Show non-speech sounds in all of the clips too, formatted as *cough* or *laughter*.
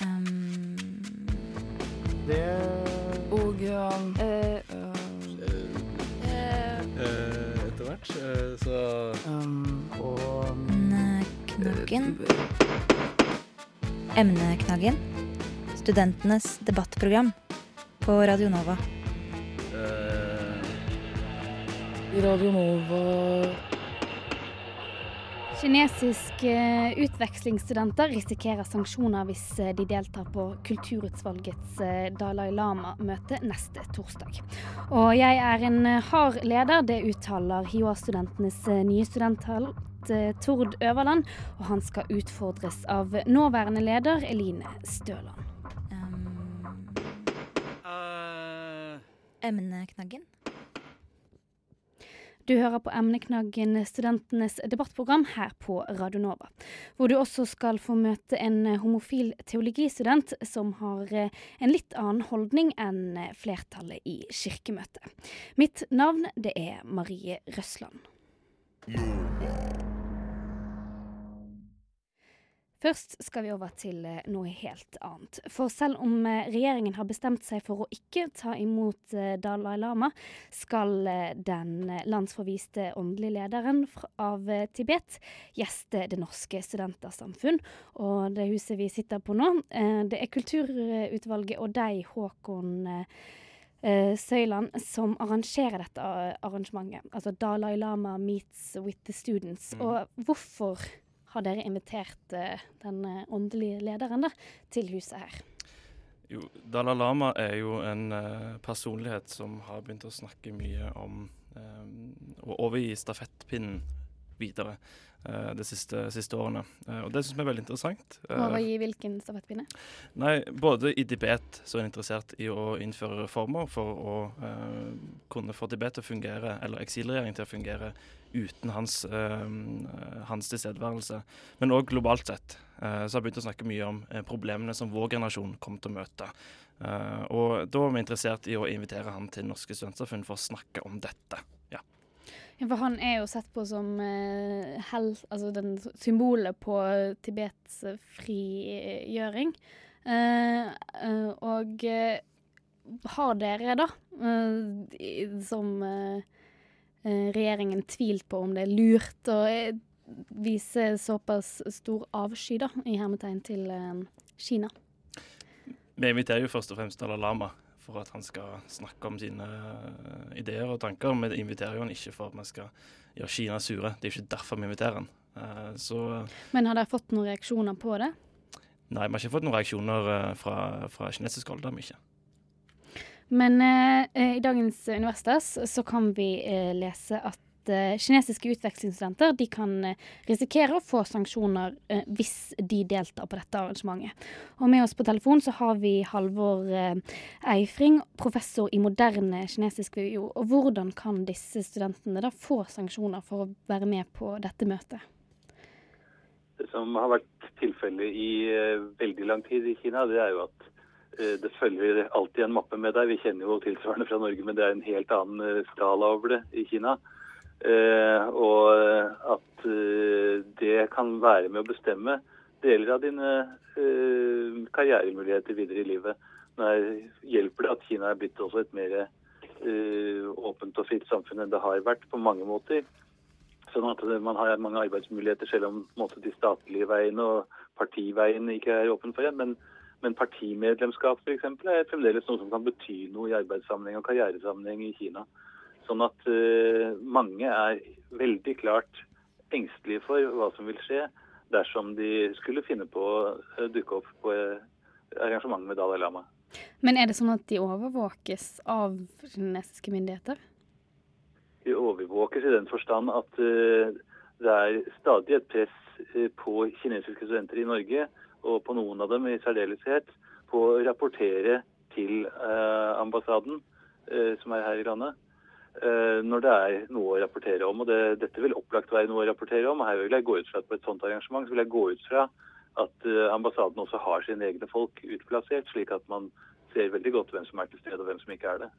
Um, Det Og um, eh, eh, Etter hvert eh, så um, og Emneknaggen. Emneknaggen. Studentenes debattprogram på Radio Nova. eh, Radio Nova Kinesiske utvekslingsstudenter risikerer sanksjoner hvis eh, de deltar på Kulturutvalgets eh, Dalai Lama-møte neste torsdag. Og jeg er en eh, hard leder, det uttaler HiOA-studentenes nye studenthelt Tord Øverland, og han skal utfordres av nåværende leder Eline Støland. Um, uh. emneknaggen. Du hører på emneknaggen Studentenes debattprogram her på Radio Nova. Hvor du også skal få møte en homofil teologistudent som har eh, en litt annen holdning enn flertallet i Kirkemøtet. Mitt navn det er Marie Røsland. Først skal vi over til eh, noe helt annet. For selv om eh, regjeringen har bestemt seg for å ikke ta imot eh, Dalai Lama, skal den landsforviste åndelige lederen av Tibet gjeste Det Norske Studentersamfunn. Og det huset vi sitter på nå, det er Kulturutvalget og deg, Håkon Søyland, som arrangerer dette arrangementet. Altså Dalai Lama meets with the students. Mm. Og hvorfor har dere invitert eh, den eh, åndelige lederen da, til huset her? Jo, Dalai Lama er jo en eh, personlighet som har begynt å snakke mye om å overgi stafettpinnen videre de siste, siste årene. Eh, og det syns vi er veldig interessant. Eh, i hvilken stafettpinne? Nei, både i Tibet så er en interessert i å innføre reformer for å uh, kunne få Tibet til å fungere, eller eksilregjeringen til å fungere uten hans, uh, hans tilstedeværelse. Men òg globalt sett. Uh, så har jeg begynt å snakke mye om eh, problemene som vår generasjon kommer til å møte. Eh, og da var vi interessert i å invitere han til Norske studentsamfunn for å snakke om dette. Ja. For han er jo sett på som eh, hel, altså den symbolet på Tibets eh, frigjøring. Eh, eh, og eh, har dere, da, eh, som eh, eh, regjeringen tvilt på om det er lurt å eh, vise såpass stor avsky, da, i hermetegn til eh, Kina? Vi inviterer jo først og fremst Dalai Lama for at han skal snakke om sine eh, ideer og tanker. Vi inviterer jo han ikke for at vi skal gjøre Kina sure. Det er ikke derfor vi inviterer han. Eh, Så Men har dere fått noen reaksjoner på det? nei, vi har ikke fått noen reaksjoner eh, fra, fra kinesisk hold. Det har vi ikke. Men eh, eh, i dagens Universitas så kan vi eh, lese at eh, kinesiske utvekslingsstudenter de kan eh, risikere å få sanksjoner eh, hvis de deltar på dette arrangementet. Og med oss på telefon så har vi Halvor Eifring, professor i moderne kinesisk VUO. Og hvordan kan disse studentene da få sanksjoner for å være med på dette møtet? Det som har vært tilfellet i veldig lang tid i Kina, det er jo at det følger alltid en mappe med deg. Vi kjenner jo tilsvarende fra Norge, men det er en helt annen skala over det i Kina. Eh, og at eh, det kan være med å bestemme deler av dine eh, karrieremuligheter videre i livet. Nå er, hjelper det at Kina er blitt også et mer eh, åpent og fritt samfunn enn det har vært på mange måter. Sånn at man har mange arbeidsmuligheter, selv om måte, de statlige veiene og partiveiene ikke er åpne for en. Men, men partimedlemskap for eksempel, er fremdeles noe som kan bety noe i arbeidssammenheng og karrieresammenheng i Kina. Sånn at uh, mange er veldig klart engstelige for hva som vil skje dersom de skulle finne på å dukke opp på arrangementet arrangement med Dalai Lama. Men er det sånn at de overvåkes av kinesiske myndigheter? De overvåkes i den forstand at uh, det er stadig et press eh, på kinesiske studenter i Norge, og på noen av dem i særdeleshet, på å rapportere til uh, ambassaden eh, som er her i landet, eh, når det er noe å rapportere om. Og det, dette vil opplagt være noe å rapportere om. og Her vil jeg gå ut fra at på et sånt arrangement så vil jeg gå ut fra at eh, ambassaden også har sine egne folk utplassert, slik at man ser veldig godt hvem som er til stede og hvem som ikke er det.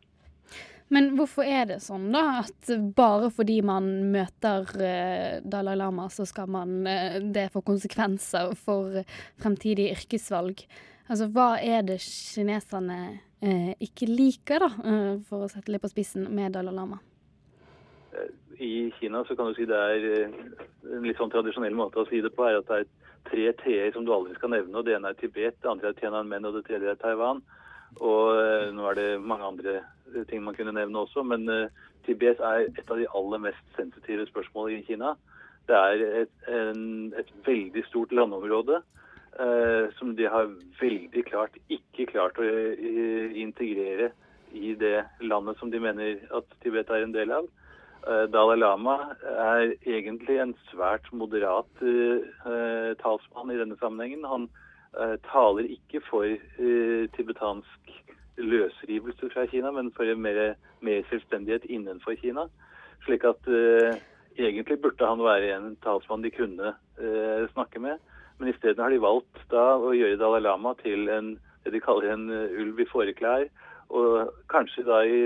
Men hvorfor er det sånn, da, at bare fordi man møter eh, Dalai Lama, så skal man eh, det få konsekvenser for fremtidige yrkesvalg? Altså, hva er det kineserne eh, ikke liker, da, eh, for å sette litt på spissen, med Dalai Lama? I Kina så kan du si det er eh, en litt sånn tradisjonell måte å si det på, er at det er tre t-er som du aldri skal nevne. og Det ene er Tibet, det andre er Tiananmen og det tredje er Taiwan. Og eh, nå er det mange andre eh, ting man kunne nevne også, men eh, Tibet er et av de aller mest sensitive spørsmålene i Kina. Det er et, en, et veldig stort landområde eh, som de har veldig klart ikke klart å eh, integrere i det landet som de mener at Tibet er en del av. Eh, Dalai Lama er egentlig en svært moderat eh, talsmann i denne sammenhengen. Han eh, taler ikke for eh, tibetansk løsrivelse fra Kina, men for mer, mer selvstendighet innenfor Kina. Slik at eh, egentlig burde han være en talsmann de kunne eh, snakke med. Men isteden har de valgt da å gjøre Dalai Lama til en, det de kaller en eh, ulv i fåreklær. Og kanskje da i,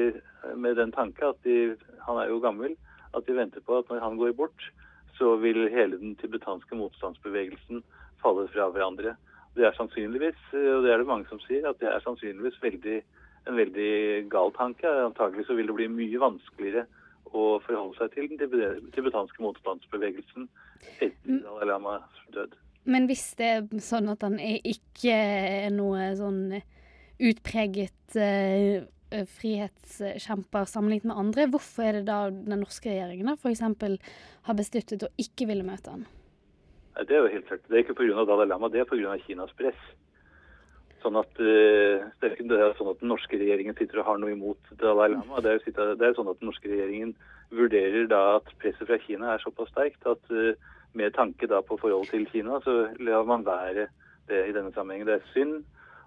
med den tanke at de, han er jo gammel, at de venter på at når han går bort, så vil hele den tibetanske motstandsbevegelsen falle fra hverandre. Det er sannsynligvis, og det er det mange som sier, at det er sannsynligvis veldig, en veldig gal tanke. Antagelig så vil det bli mye vanskeligere å forholde seg til den tibetanske motstandsbevegelsen etter Dalai Lamas død. Men hvis det er sånn at han ikke er noe sånn utpreget uh, frihetskjemper sammenlignet med andre, hvorfor er det da den norske regjeringen f.eks. har besluttet å ikke ville møte han? Det er jo helt klart. Det er ikke pga. Dalai Lama, det er pga. Kinas press. Sånn at, uh, det er ikke sånn at den norske regjeringen sitter og har noe imot Dalai Lama. Det er, jo sånn at den norske regjeringen vurderer da at presset fra Kina er såpass sterkt at uh, med tanke da på forholdet til Kina, så lar man være det i denne sammenhengen. Det er synd,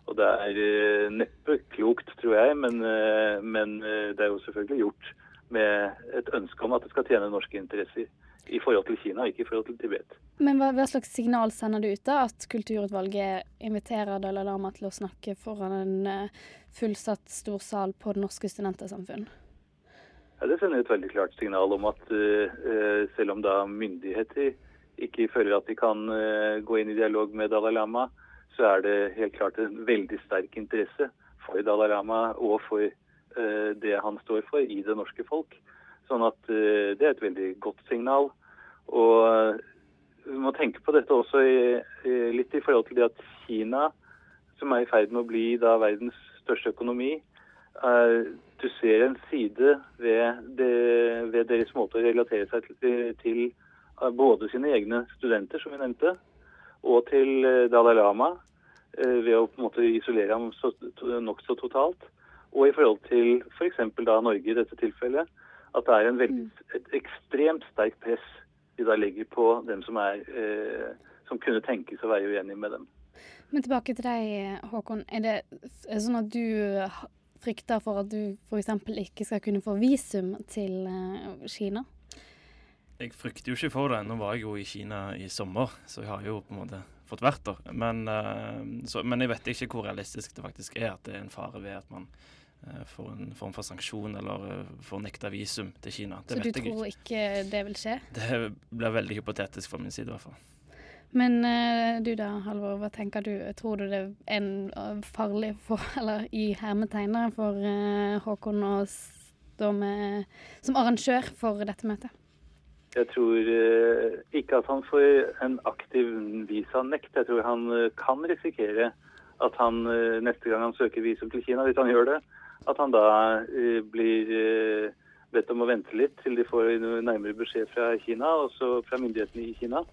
og det er uh, neppe klokt, tror jeg, men, uh, men det er jo selvfølgelig gjort med et ønske om at det skal tjene norske interesser i forhold til Kina, ikke i forhold til Tibet. Men hva, hva slags signal sender det ut da, at kulturutvalget inviterer Dalai Lama til å snakke foran en fullsatt stor sal på Det Norske Studentersamfunn? Ja, Det sender et veldig klart signal om at uh, selv om da myndigheter ikke føler at de kan uh, gå inn i dialog med Dalai Lama, så er det helt klart en veldig sterk interesse for Dalai Lama og for det han står for i det norske folk. Sånn at det er et veldig godt signal. Og vi må tenke på dette også i, litt i forhold til det at Kina, som er i ferd med å bli verdens største økonomi, du ser en side ved, det, ved, deres måte å relatere seg til, til både sine egne studenter, som vi nevnte, og til uh, Dalai Lama, ved å på en måte isolere ham så, nokså totalt. Og i forhold til f.eks. da Norge i dette tilfellet, at det er en veldig, et ekstremt sterkt press de da legger på dem som, er, eh, som kunne tenkes å være uenig med dem. Men tilbake til deg, Håkon. Er det sånn at du frykter for at du f.eks. ikke skal kunne få visum til Kina? Jeg frykter jo ikke for det. Nå var jeg jo i Kina i sommer, så jeg har jo på en måte fått vært der. Men, så, men jeg vet ikke hvor realistisk det faktisk er at det er en fare ved at man får en form for sanksjon eller får nekta visum til Kina. Det så du tror ikke. ikke det vil skje? Det blir veldig hypotetisk fra min side i hvert fall. Men du da, Halvor, hva tenker du? Tror du det er en farlig for, *laughs* eller i hermetegner for Håkon å stå med som arrangør for dette møtet? Jeg tror uh, ikke at han får en aktiv visanekt. Jeg tror han kan risikere at han neste gang han søker visum til Kina, hvis han gjør det, at han da blir bedt om å vente litt til de får nærmere beskjed fra Kina, og så fra myndighetene i Kina.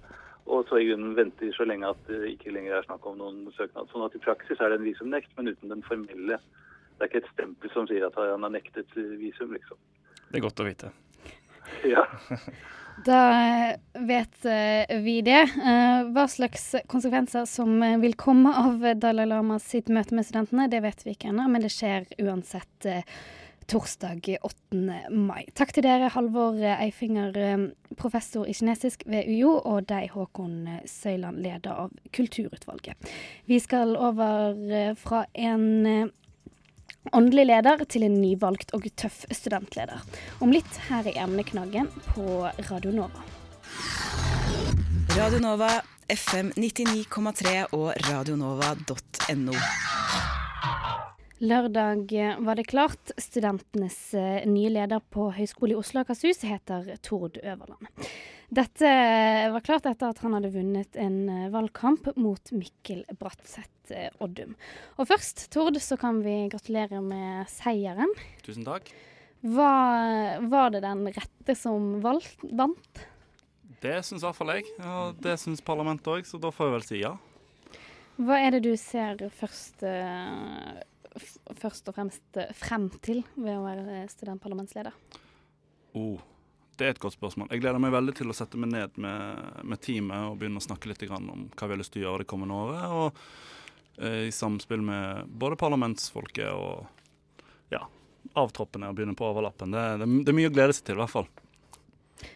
Og så i grunnen venter så lenge at det ikke lenger er snakk om noen søknad. Sånn at i praksis er det en visumnekt, men uten den formelle. Det er ikke et stempel som sier at han har nektet visum, liksom. Det er godt å vite. Ja. *laughs* Da vet vi det. Hva slags konsekvenser som vil komme av Dalai Lama sitt møte med studentene, det vet vi ikke ennå, men det skjer uansett torsdag 8. mai. Takk til dere, Halvor Eifinger, professor i kinesisk ved UiO, og deg, Håkon Søyland, leder av Kulturutvalget. Vi skal over fra en åndelig leder til en nyvalgt og tøff studentleder. Om litt her i emneknaggen på Radio Nova. Radio Nova, FM 99,3 og radionova.no. Lørdag var det klart. Studentenes eh, nye leder på Høgskolen i Oslo og Akershus heter Tord Øverland. Dette var klart etter at han hadde vunnet en eh, valgkamp mot Mikkel Bratseth eh, Oddum. Og først, Tord, så kan vi gratulere med seieren. Tusen takk. Var, var det den rette som valgt, vant? Det syns i hvert fall jeg, og det syns parlamentet òg, så da får jeg vel si ja. Hva er det du ser først, eh, først og fremst frem til ved å være studentparlamentsleder? Oh, det er et godt spørsmål. Jeg gleder meg veldig til å sette meg ned med, med teamet og begynne å snakke litt om hva vi har lyst til å gjøre det kommende året. Og eh, i samspill med både parlamentsfolket og ja, avtroppene og begynne på overlappen. Det, det, det er mye å glede seg til, i hvert fall.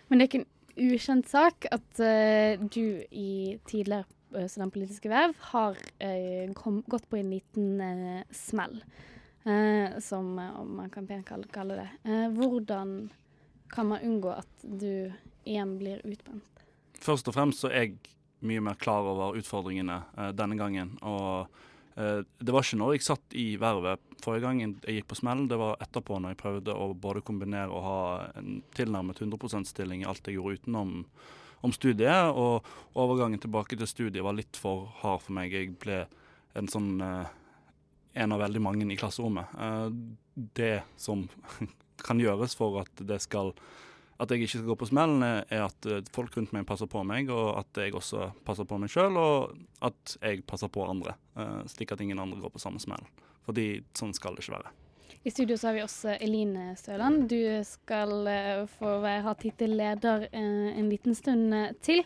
Men det er ikke en ukjent sak at uh, du i tidligere uh, studentpolitiske verv har uh, kom, gått på en liten uh, smell, eh, som eh, man kan pent kalle, det. Eh, hvordan kan man unngå at du igjen blir utbrent? Først og fremst så er jeg mye mer klar over utfordringene eh, denne gangen. Og eh, det var ikke når jeg satt i vervet forrige gang jeg gikk på smell, det var etterpå når jeg prøvde å både kombinere og ha en tilnærmet 100 %-stilling i alt jeg gjorde utenom om studiet. Og overgangen tilbake til studiet var litt for hard for meg. Jeg ble en sånn eh, en av veldig mange i klasserommet. Eh, det som kan gjøres for at det skal at jeg ikke skal gå på smellen, er at eh, folk rundt meg passer på meg, og at jeg også passer på meg sjøl, og at jeg passer på andre. eh, slik at ingen andre går på samme smell. Fordi sånn skal det ikke være. I studio så har vi også Eline Støland. Du skal eh, få være, ha tittel leder en liten stund til.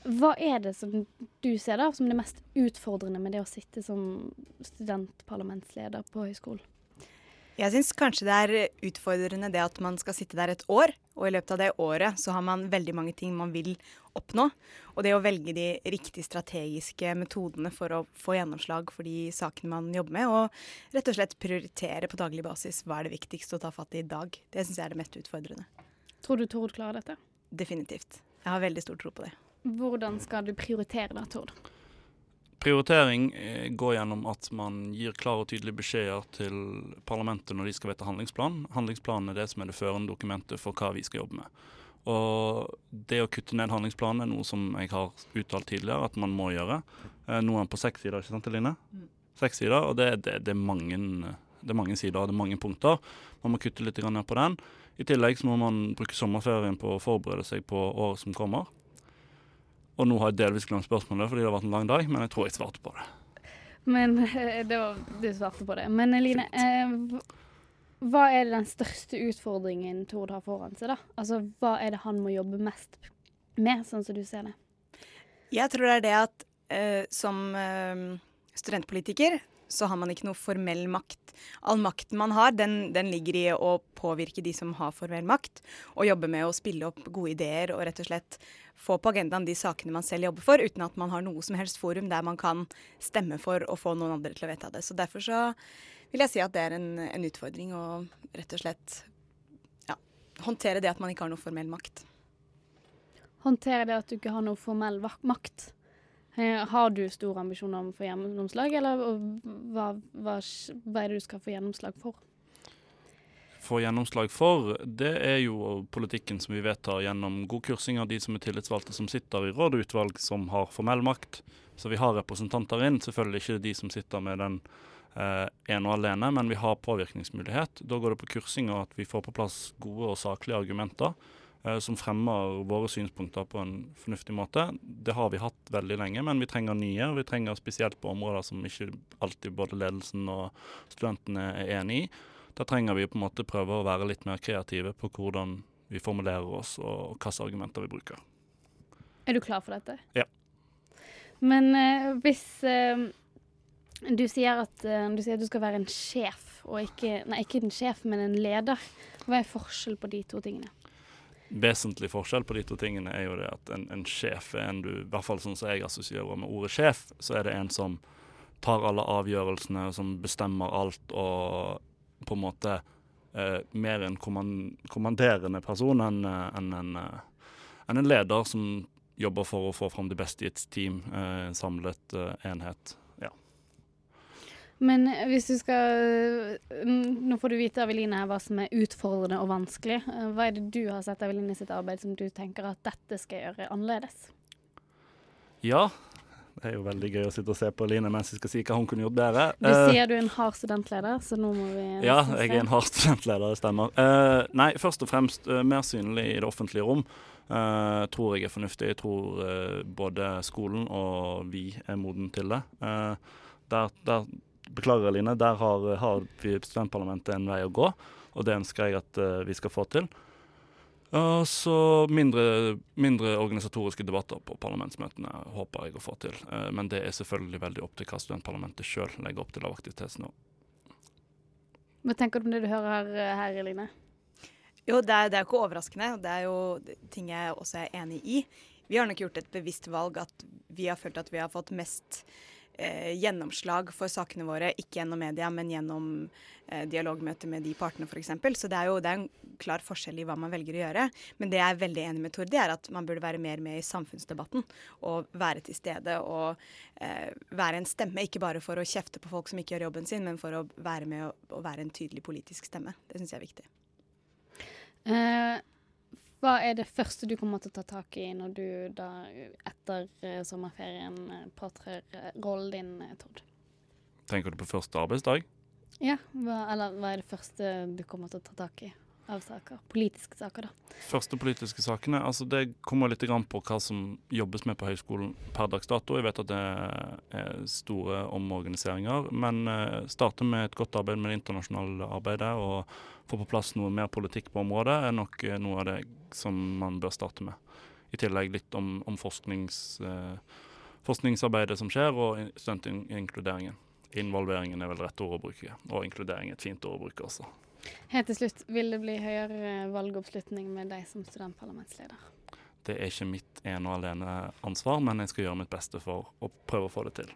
Hva er det som du ser da som det mest utfordrende med det å sitte som studentparlamentsleder på høyskolen? Jeg syns kanskje det er utfordrende det at man skal sitte der et år, og i løpet av det året så har man veldig mange ting man vil oppnå. Og det å velge de riktig strategiske metodene for å få gjennomslag for de sakene man jobber med, og rett og slett prioritere på daglig basis hva er det viktigste å ta fatt i i dag, det syns jeg er det mest utfordrende. Tror du Tord klarer dette? Definitivt. Jeg har veldig stor tro på det. Hvordan skal du prioritere da, Tord? Prioritering eh, går gjennom at man gir klare og tydelige beskjeder til parlamentet når de skal vedta handlingsplan. Handlingsplanen er det som er det førende dokumentet for hva vi skal jobbe med. Og det å kutte ned handlingsplanen er noe som jeg har uttalt tidligere at man må gjøre. Eh, Nå er den på seks sider, ikke sant Eline? Seks sider, og det, det, det, er mange, det er mange sider det er mange punkter. Man må kutte litt ned på den. I tillegg så må man bruke sommerferien på å forberede seg på året som kommer. Og nå har jeg delvis glemt spørsmålet fordi det har vært en lang dag, men jeg tror jeg svarte på det. Men eh, det var, Du svarte på det. Men Eline, eh, hva er den største utfordringen Tord har foran seg? da? Altså, Hva er det han må jobbe mest med, sånn som du ser det? Jeg tror det er det at eh, som eh, studentpolitiker så har man ikke noe formell makt. All makten man har, den, den ligger i å påvirke de som har formell makt, og jobbe med å spille opp gode ideer og rett og slett få på agendaen de sakene man selv jobber for, uten at man har noe som helst forum der man kan stemme for å få noen andre til å vedta det. Så derfor så vil jeg si at det er en, en utfordring å rett og slett ja, håndtere det at man ikke har noe formell makt. Håndtere det at du ikke har noe formell makt. Eh, Har du store ambisjoner om å få gjennomslag, eller hva, hva, hva er det du skal få gjennomslag for? Få gjennomslag for, det er jo politikken som vi vedtar gjennom god kursing av de som er tillitsvalgte som sitter i råd og utvalg som har formell makt. Så vi har representanter inn, selvfølgelig ikke de som sitter med den eh, ene og alene, men vi har påvirkningsmulighet. Da går det på kursing og at vi får på plass gode og saklige argumenter eh, som fremmer våre synspunkter på en fornuftig måte. Det har vi hatt veldig lenge, men vi trenger nye. Vi trenger spesielt på områder som ikke alltid både ledelsen og studentene er enig i. Da trenger vi på en måte prøve å være litt mer kreative på hvordan vi formulerer oss og hvilke argumenter vi bruker. Er du klar for dette? Ja. Men eh, hvis eh, du, sier at, eh, du sier at du skal være en sjef, og ikke Nei, ikke en sjef, men en leder. Hva er forskjell på de to tingene? Vesentlig forskjell på de to tingene er jo det at en, en sjef er en du, i hvert fall sånn som jeg assosierer med ordet sjef, så er det en som tar alle avgjørelsene, som bestemmer alt og på en måte eh, mer en kommanderende person enn en, en, en, en leder som jobber for å få fram det beste i et team, en samlet enhet. Men hvis du skal Nå får du vite Aveline hva som er utfordrende og vanskelig. Hva er det du har sett Aveline sitt arbeid som du tenker at dette skal gjøre annerledes? Ja, det er jo veldig gøy å sitte og se på Line mens jeg skal si hva hun kunne gjort bedre. Du uh, sier du er en hard studentleder, så nå må vi Ja, jeg er en hard *laughs* studentleder, det stemmer. Uh, nei, først og fremst uh, mer synlig i det offentlige rom. tror jeg er fornuftig. Jeg tror både skolen og vi er moden til det. Der, der, beklager, Line, der har, har vi studentparlamentet en vei å gå, og det ønsker jeg at vi skal få til. Og så mindre, mindre, organisatoriske debatter på parlamentsmøtene håper jeg å få til. Eh, men det er selvfølgelig veldig opp til hva studentparlamentet sjøl legger opp til av aktivitetsnivå. Hva tenker du om det du hører her, Eline? Jo, det er, det er ikke overraskende. Det er jo ting jeg også er enig i. Vi har nok gjort et bevisst valg at vi har følt at vi har fått mest eh, gjennomslag for sakene våre, ikke gjennom media, men gjennom eh, dialogmøter med de partene f.eks. Så det er jo det er en klar forskjell i hva man velger å gjøre. Men det jeg er veldig enig med Tord, det er at man burde være mer med i samfunnsdebatten. Og være til stede og eh, være en stemme, ikke bare for å kjefte på folk som ikke gjør jobben sin, men for å være med og, og være en tydelig politisk stemme. Det syns jeg er viktig. Eh, hva er det første du kommer til å ta tak i når du da etter uh, sommerferien uh, påtrer uh, rollen din, Tord? Tenker du på første arbeidsdag? Ja, hva, eller hva er det første du kommer til å ta tak i? Av saker? Politiske saker, da. Første politiske sakene, altså det kommer litt på hva som jobbes med på høyskolen per dags dato. Jeg vet at det er store omorganiseringer, men eh, starte med et godt arbeid med det internasjonale arbeidet og få på plass noe mer politikk på området, er nok eh, noe av det som man bør starte med. I tillegg litt om, om forsknings, eh, forskningsarbeidet som skjer, og studentinkluderingen. Involveringen er vel rett ord å bruke, og inkludering er et fint ord å bruke også. Helt til slutt, vil det bli høyere valgoppslutning med deg som studentparlamentsleder? Det er ikke mitt ene og alene ansvar, men jeg skal gjøre mitt beste for å prøve å få det til.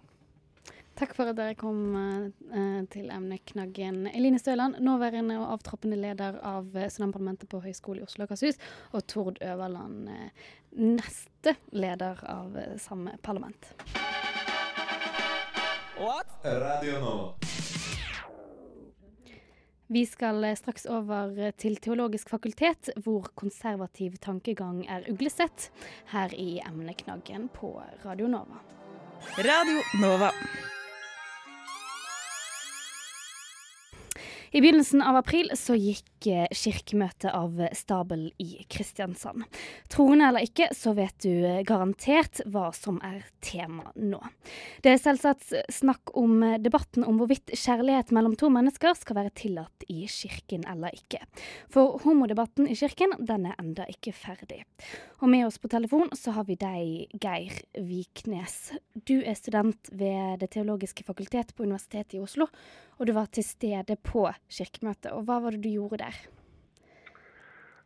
Takk for at dere kom uh, til emneknaggen. Eline Støland, nåværende og avtroppende leder av studentparlamentet på Høgskolen i Oslo og Akershus, og Tord Øverland, uh, neste leder av uh, samme parlament. What? Radio nå. Vi skal eh, straks over eh, til Teologisk fakultet, hvor konservativ tankegang er uglesett, her i emneknaggen på Radio Nova. Radio Nova. I begynnelsen av april så gikk eh, kirkemøtet av stabel i Kristiansand. Troende eller ikke, så vet du garantert hva som er tema nå. Det er selvsagt snakk om debatten om hvorvidt kjærlighet mellom to mennesker skal være tillatt i kirken eller ikke. For homodebatten i kirken, den er enda ikke ferdig. Og med oss på telefon så har vi deg, Geir Viknes. Du er student ved Det teologiske fakultet på Universitetet i Oslo og du var til stede på kirkemøtet. Og hva var det du gjorde der?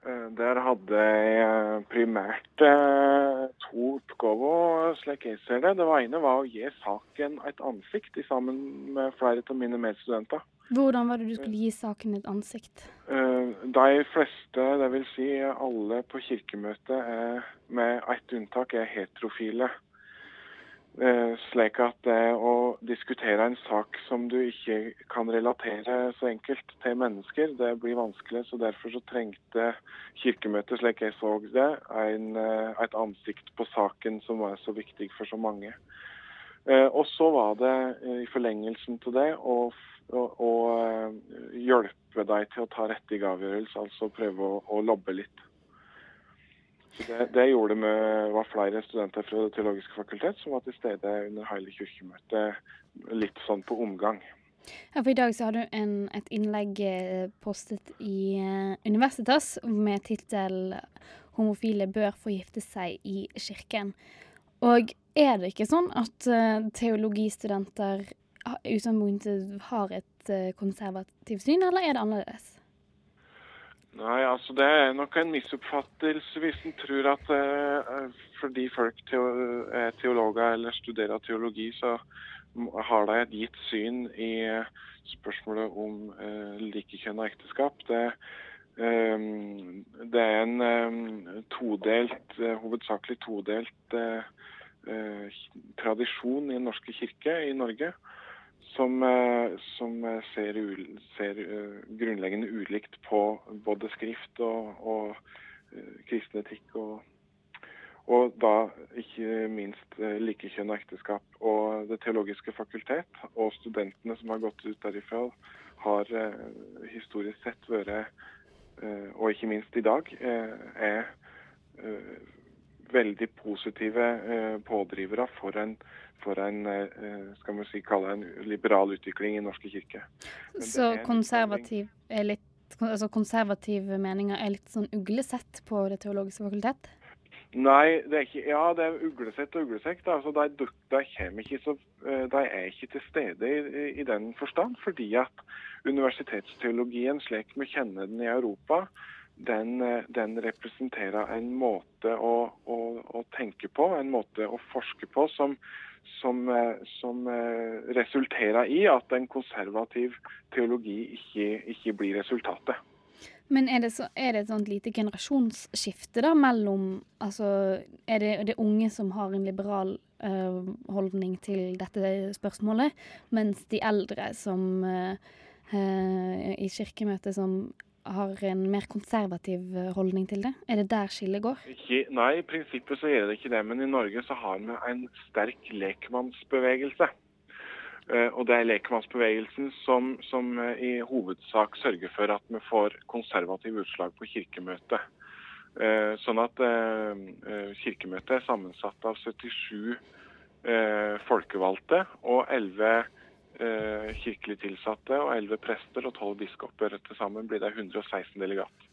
Eh, der hadde jeg primært eh, to oppgaver, slik jeg ser det. Det ene var å gi saken et ansikt sammen med flere av mine medstudenter. Hvordan var det du skulle gi saken et ansikt? Eh, de fleste, dvs. Si alle på kirkemøtet, er, med ett unntak, er heterofile. Eh, slik at det å diskutere en sak som du ikke kan relatere så enkelt til mennesker, det blir vanskelig. så Derfor så trengte Kirkemøtet, slik jeg så det, en, eh, et ansikt på saken som var så viktig for så mange. Eh, og så var det i forlengelsen til det å, å hjelpe deg til å ta riktig avgjørelse, altså prøve å, å lobbe litt. Det, det, gjorde vi var flere studenter fra Det teologiske fakultet som var til stede under hele kirkemøtet, litt sånn på omgang. Ja, for I dag så har du en, et innlegg eh, postet i uh, Universitas med tittel 'Homofile bør få gifte seg i kirken'. Og er det ikke sånn at teologistudenter teologistudenter utgangspunktet har et konservativt syn, eller er det annerledes? Nei, altså Det er nok en misoppfattelse hvis en tror at eh, fordi folk er teologer eller studerer teologi, så har de et gitt syn i spørsmålet om likekjønn likekjønna ekteskap. Det, eh, det, er en eh, todelt, uh, hovedsakelig todelt tradisjon i Den norske kirke i Norge som, som ser, ser grunnleggende ulikt på både skrift og, og kristen etikk og og da ikke minst likekjønn og ekteskap. Og Det teologiske fakultet og studentene som har gått ut derifra, har eh, historisk sett vært, eh, og ikke minst i dag, eh, er eh, veldig positive eh, pådrivere for en, for en skal vi si, kalle en liberal utvikling i norske kirke. Så konservativ, litt, altså konservative meninger er litt sånn uglesett på Det teologiske fakultet? Nei, det er ikke, ja, det er uglesett og uglesekk. Altså, de, de, ikke så, eh, de, er ikke til stede i, i, den forstand, fordi at universitetsteologien slik vi kjenner den i Europa, den, eh, den representerer en måte å, å, å, tenke på, en måte å forske på, som, som, eh, som resulterer i at en konservativ teologi ikke, ikke blir resultatet. Men er det, så, er det, et sånt lite generasjonsskifte da mellom Altså, er det det unge som har en liberal uh, holdning til dette spørsmålet, mens de eldre som uh, i kirkemøtet som har en mer konservativ holdning til det? Er det der skillet går? Ikke, nei, i prinsippet så gjør det ikke det. Men i Norge så har vi en sterk lekmannsbevegelse. Eh, og det er lekmannsbevegelsen som, som, eh, i hovedsak sørger for at vi får konservative utslag på kirkemøtet. Eh, sånn at kirkemøtet er sammensatt av 77 folkevalgte og 11 kirkelig tilsatte og 11 prester og 12 biskoper. Til sammen blir det 116 delegater.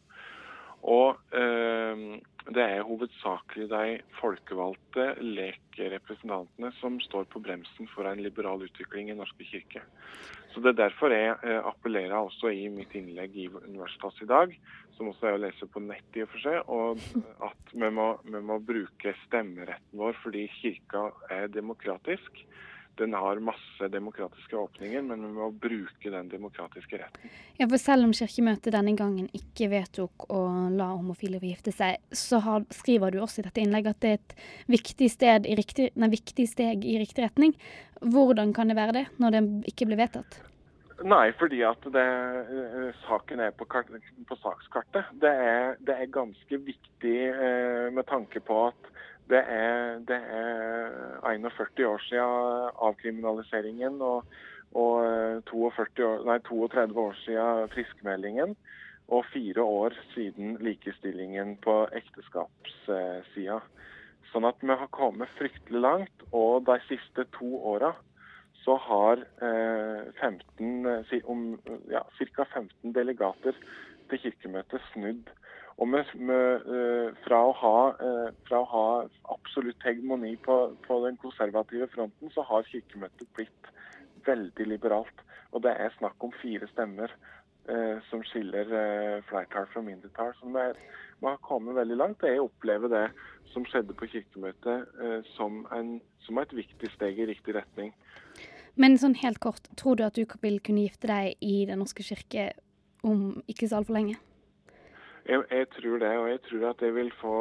Og eh, det er hovedsakelig de folkevalgte lekerepresentantene som står på bremsen for en liberal utvikling i Norske kirke. Så Det er derfor jeg eh, appellerer også i mitt innlegg i Universitas i dag, som også er å lese på nett i og for seg, og at vi må, vi må bruke stemmeretten vår fordi kirka er demokratisk den har masse demokratiske åpninger, men vi må bruke den demokratiske retten. Ja, for Selv om Kirkemøtet denne gangen ikke vedtok å la homofile få gifte seg, så har, skriver du også i dette innlegget at det er et viktig, i riktig, nei, viktig steg i riktig retning. Hvordan kan det være det, når det ikke blir vedtatt? Nei, fordi at det, uh, saken er på, kart, på sakskartet. Det er, det er, ganske viktig eh, med tanke på at det er, det er 41 år siden avkriminaliseringen og, og 42 år, nei, 32 år siden friskmeldingen. Og fire år siden likestillingen på ekteskapssida. Sånn at vi har kommet fryktelig langt. Og de siste to åra så har eh, 15, om, ja, ca. 15 delegater til Kirkemøtet snudd og med, med, eh, fra, å ha, eh, fra, å ha, absolutt hegemoni på, på, den konservative fronten, så har Kirkemøtet blitt veldig liberalt. Og det er snakk om fire stemmer eh, som skiller eh, flertall fra mindretall. Som er, man har kommet veldig langt. Jeg opplever det som skjedde på Kirkemøtet eh, som, en, som et viktig steg i riktig retning. Men sånn helt kort, tror du at du vil kunne gifte deg i Den norske kirke om ikke så altfor lenge? Jeg, jeg, tror det, og jeg tror at jeg vil få,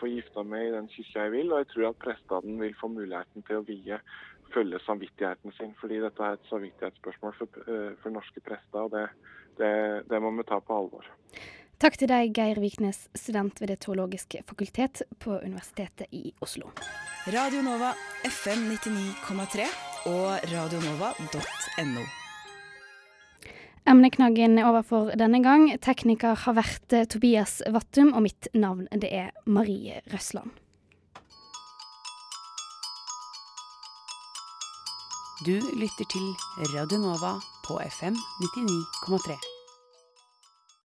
få gifta meg i den kirka jeg vil. Og jeg tror at prestene vil få muligheten til å vie, følge samvittigheten sin. Fordi dette er et samvittighetsspørsmål for, eh, for norske prester, og det, det, det, må vi ta på alvor. Takk til deg, Geir Viknes, student ved Det teologiske fakultet på Universitetet i Oslo. Radio Nova, FM 99,3 og radionova.no. Emneknaggen er over for denne gang. Tekniker har vært eh, Tobias Vattum, og mitt navn det er Marie Røsland. Du lytter til Radio Nova på FM 99,3.